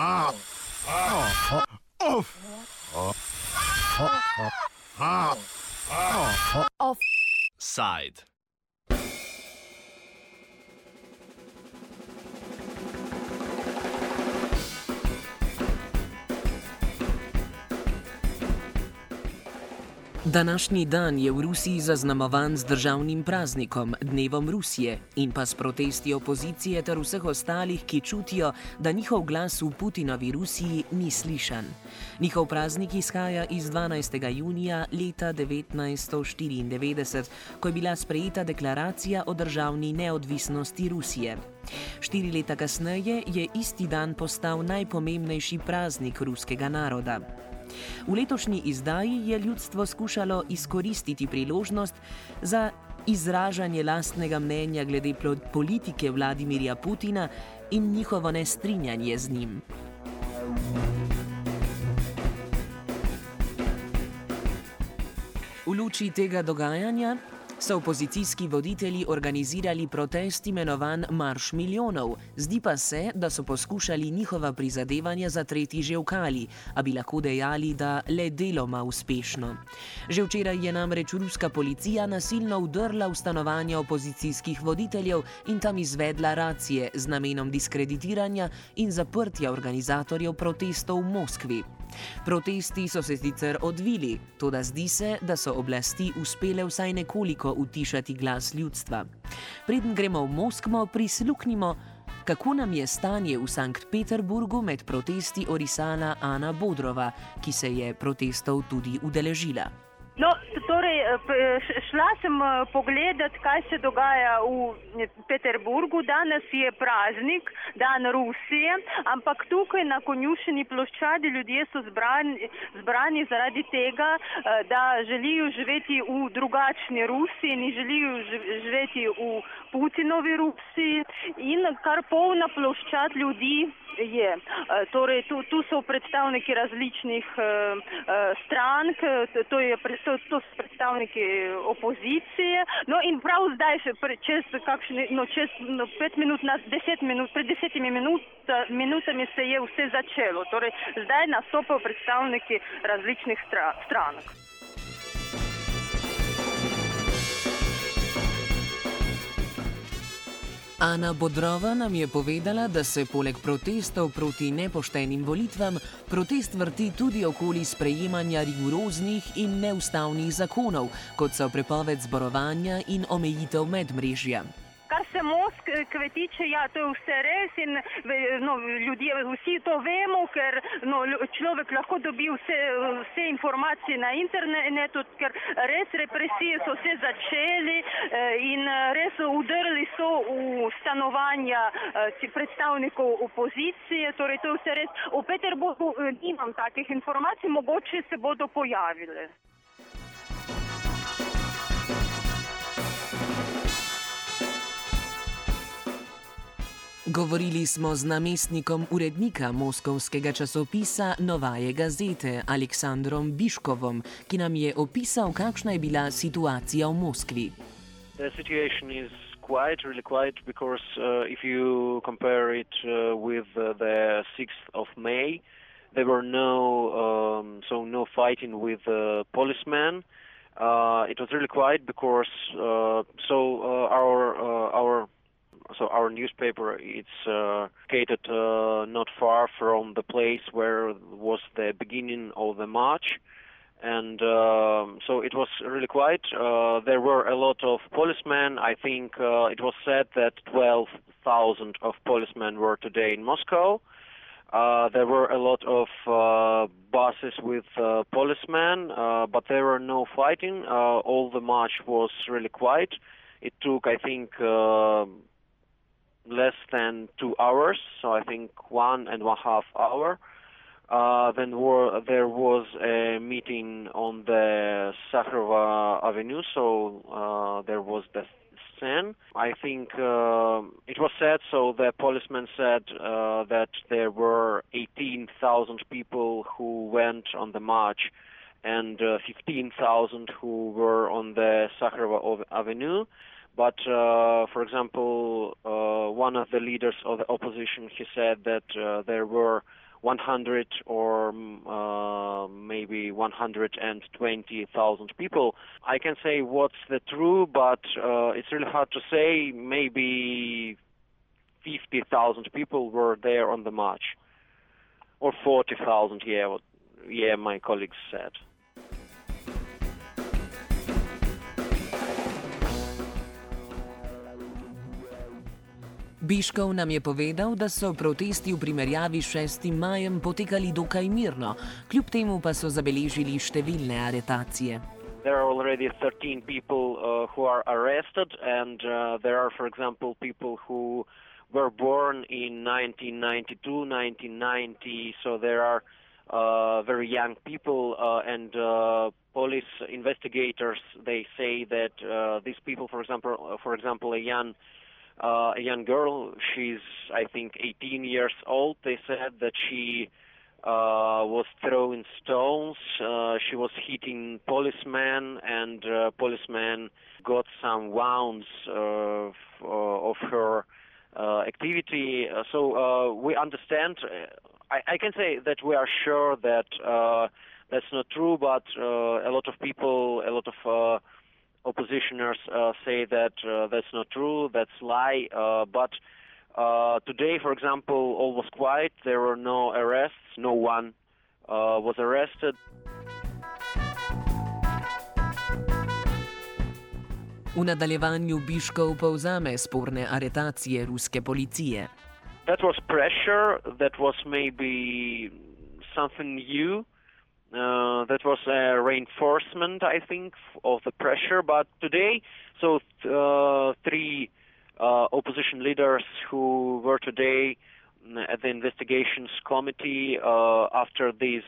Offside. Današnji dan je v Rusiji zaznamovan z državnim praznikom, dnevom Rusije in pa s protesti opozicije ter vseh ostalih, ki čutijo, da njihov glas v Putinovi Rusiji ni slišan. Njihov praznik izhaja iz 12. junija leta 1994, ko je bila sprejeta deklaracija o državni neodvisnosti Rusije. Štiri leta kasneje je isti dan postal najpomembnejši praznik ruskega naroda. V letošnji izdaji je ljudstvo skušalo izkoristiti priložnost za izražanje lastnega mnenja glede politike Vladimirja Putina in njihovo nestrinjanje z njim. V luči tega dogajanja so opozicijski voditelji organizirali protest imenovan Marš milijonov, zdi pa se, da so poskušali njihova prizadevanja zatreti že v kali, a bi lahko dejali, da le deloma uspešno. Že včeraj je namreč ruska policija nasilno vdrla v stanovanje opozicijskih voditeljev in tam izvedla racije z namenom diskreditiranja in zaprtja organizatorjev protestov v Moskvi. Protesti so se sicer odvili, tudi zdi se, da so oblasti uspele vsaj nekoliko utišati glas ljudstva. Preden gremo v Moskvo, prisluhnimo, kako nam je stanje v Sankt Peterburgu med protesti orisala Ana Bodrova, ki se je protestov tudi udeležila. Torej, šla sem pogledat, kaj se dogaja v Peterburgu. Danes je praznik, dan Rusije, ampak tukaj na konjušeni ploščadi ljudje so zbrani, zbrani zaradi tega, da želijo živeti v drugačni Rusiji, ne želijo živeti v Putinovi Rusiji in kar polna ploščad ljudi je. Torej, tu, tu so predstavniki različnih strank, to je to, to so predstavniki opozicije. No in prav zdaj, še čez, kakšne, no, čez no, pet minut, na deset minut, pred desetimi minut, minutami se je vse začelo. Torej, zdaj nastopajo predstavniki različnih stra, strank. Ana Bodrova nam je povedala, da se poleg protestov proti nepoštenim volitvam protest vrti tudi okoli sprejemanja rigoroznih in neustavnih zakonov, kot so prepoved zborovanja in omejitev medmrežja. Se Moskve tiče, ja, to je vse res in no, ljudje, vsi to vemo, ker no, človek lahko dobi vse, vse informacije na internetu, ker res represije so se začeli in res udrli so v stanovanja predstavnikov opozicije, torej to je vse res. V Peterburgu nimam takih informacij, mogoče se bodo pojavile. Govorili smo z namestnikom urednika moskovskega časopisa Novaje Gazete Aleksandrom Biškovom, ki nam je opisal, kakšna je bila situacija v Moskvi. Quite, really quite, because uh, if you compare it uh, with uh, the 6th of May, there were no, um, so no fighting with uh, policemen. Uh, it was really quiet because, uh, so uh, our uh, our so our newspaper it's uh, located uh, not far from the place where was the beginning of the march and uh, so it was really quiet uh, there were a lot of policemen i think uh, it was said that 12,000 of policemen were today in moscow uh, there were a lot of uh, buses with uh, policemen, uh, but there were no fighting. Uh, all the march was really quiet. It took, I think, uh, less than two hours, so I think one and one half hour. Uh, then were, there was a meeting on the Sakharova Avenue, so uh, there was the scene. I think uh, it was said, so the policeman said uh, that there were 18,000 people who went on the march and uh, 15,000 who were on the Sakharova Avenue. But, uh, for example, uh, one of the leaders of the opposition, he said that uh, there were 100 or uh, maybe 120,000 people. I can say what's the true, but uh, it's really hard to say. Maybe 50,000 people were there on the march, or 40,000. Yeah, yeah, my colleagues said. Biškov nam je povedal, da so protesti v primerjavi s 6. majem potekali dokaj mirno, kljub temu pa so zabeležili številne aretacije. There are already 13 people uh, who are arrested, and uh, there are, for example, people who were born in 1992, 1990, so there are uh, very young people, uh, and uh, police investigators they say that uh, these people, for example, for example, a young uh, a young girl. She's, I think, 18 years old. They said that she uh, was throwing stones. Uh, she was hitting policemen, and uh, policemen got some wounds uh, f- uh, of her uh, activity. Uh, so uh, we understand. uh, I, I can say that we are sure that uh, that's not true, but uh, a lot of people, a lot of uh, oppositioners uh, say that uh, that's not true, that's lie. Uh, but uh, today, for example, all was quiet. There were no arrests. No one uh, was arrested. V nadaljevanju Biškov povzame sporne aretacije ruske policije. That was pressure. That was maybe something new. Uh, that was a reinforcement, I think, of the pressure. But today, so uh, three uh, opposition leaders who were today mm, at the investigations committee uh, after these,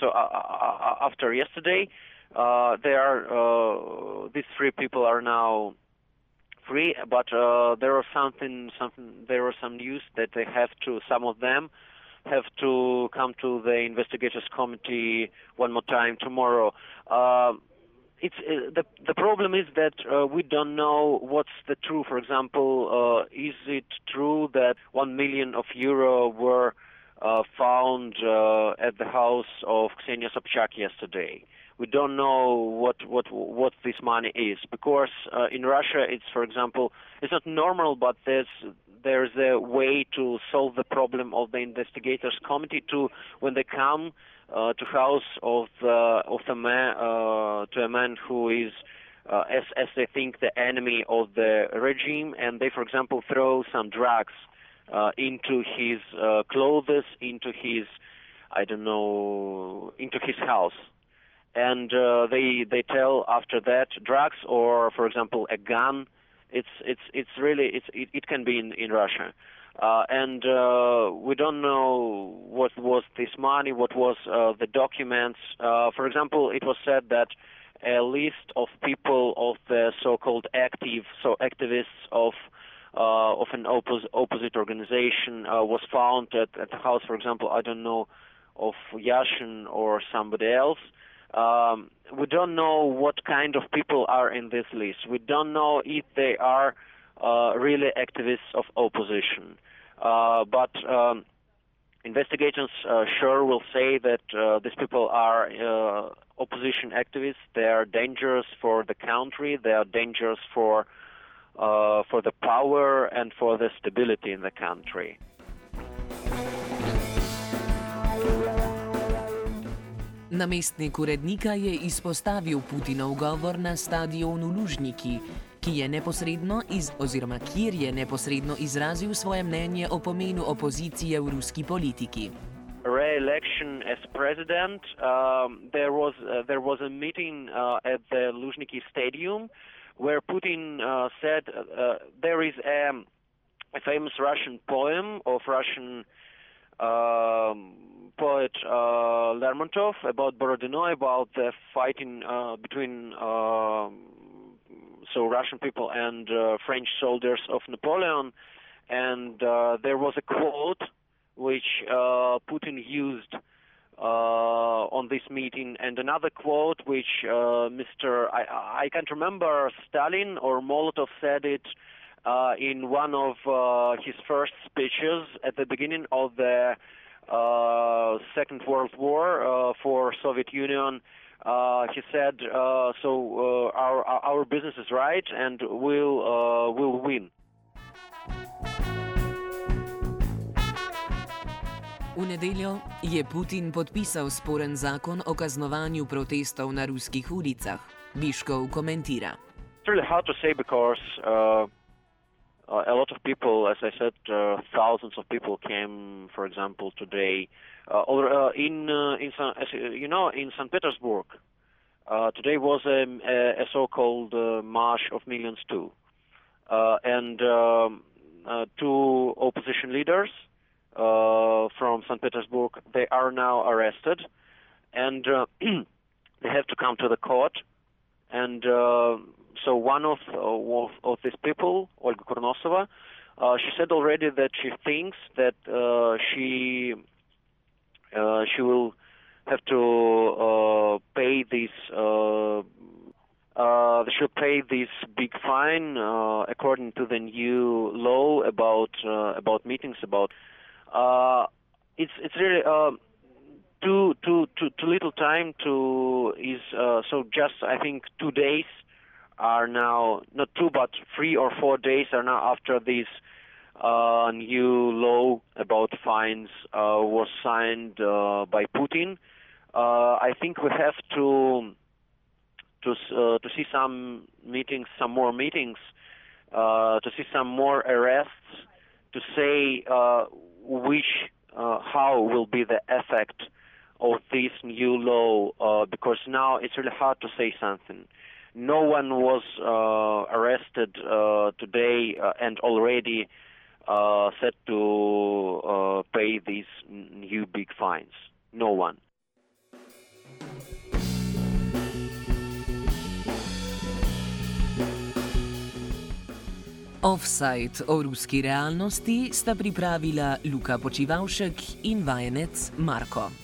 so uh, uh, after yesterday, uh, they are uh, these three people are now free. But there was something, something. There was some news that they have to. Some of them have to come to the investigators committee one more time tomorrow. Uh, it's uh, the the problem is that uh, we don't know what's the true. For example, uh, is it true that one million of euro were uh, found uh, at the house of Ksenia Sobchak yesterday? We don't know what what what this money is. Because uh, in Russia it's, for example, it's not normal, but there's there's a way to solve the problem of the investigators committee to when they come uh, to house of the of the man uh, to a man who is uh, as as they think the enemy of the regime and they for example throw some drugs uh, into his uh, clothes into his I don't know into his house and uh, they they tell after that drugs or for example a gun it's it's it's really it's it, it can be in in Russia. Uh, and uh, we don't know what was this money what was uh, the documents. Uh, for example it was said that a list of people of the so-called active so activists of uh, of an oppos- opposite organization uh, was found at, at the house for example I don't know of Yashin or somebody else um, we don't know what kind of people are in this list. We don't know if they are uh, really activists of opposition. Uh, but um, investigators uh, sure will say that uh, these people are uh, opposition activists. They are dangerous for the country. They are dangerous for uh, for the power and for the stability in the country. Namestnik urednika je izpostavil Putinov govor na stadionu Lužniki, ki je neposredno iz, oziroma kjer je neposredno izrazil svoje mnenje o pomenu opozicije v ruski politiki. re-election as president, um, there was uh, there was a meeting uh, at the Luzhniki Stadium where Putin uh, said uh, there is a, a famous Russian poem of Russian um, poet uh, Lermontov about Borodino about the fighting uh, between um so Russian people and uh, French soldiers of Napoleon, and uh, there was a quote which uh, Putin used uh, on this meeting, and another quote which uh, Mr. I, I can't remember Stalin or Molotov said it uh, in one of uh, his first speeches at the beginning of the uh, Second World War uh, for Soviet Union. Uh, he said, uh, "So uh, our our business is right, and we'll uh, we'll win." V nedeljo je Putin podpisal sporen zakon o kaznovanju protestov na ruskih ulicah. Biškov komentira. It's really hard to say because uh, uh, a lot of people, as I said, uh, thousands of people came, for example, today. Uh, or, uh, in uh, in San, as, uh, you know in St. Petersburg, today was a, a, so-called march of millions too, and um, two opposition leaders from St. Petersburg they are now arrested, and they have to come to the court, and so one of, of of these people, Olga Kurnosova, uh, she said already that she thinks that uh, she uh, she will have to uh, pay this. Uh, uh, she'll pay this big fine uh, according to the new law about uh, about meetings. About uh, it's it's really uh, too too too too little time to is uh, so just I think two days are now not two but three or four days are now after this uh, new law about fines uh, was signed uh, by Putin. Uh, I think we have to to uh, to see some meetings, some more meetings, uh, to see some more arrests, to say which how will be the effect of this new law, because now it's really hard to say something. No one was uh, arrested uh, today uh, and already uh, set to uh, pay these new big fines. No one. Offside o ruski realnosti sta pripravila Luka Počivalšek in vajenec Marko.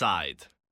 Offside.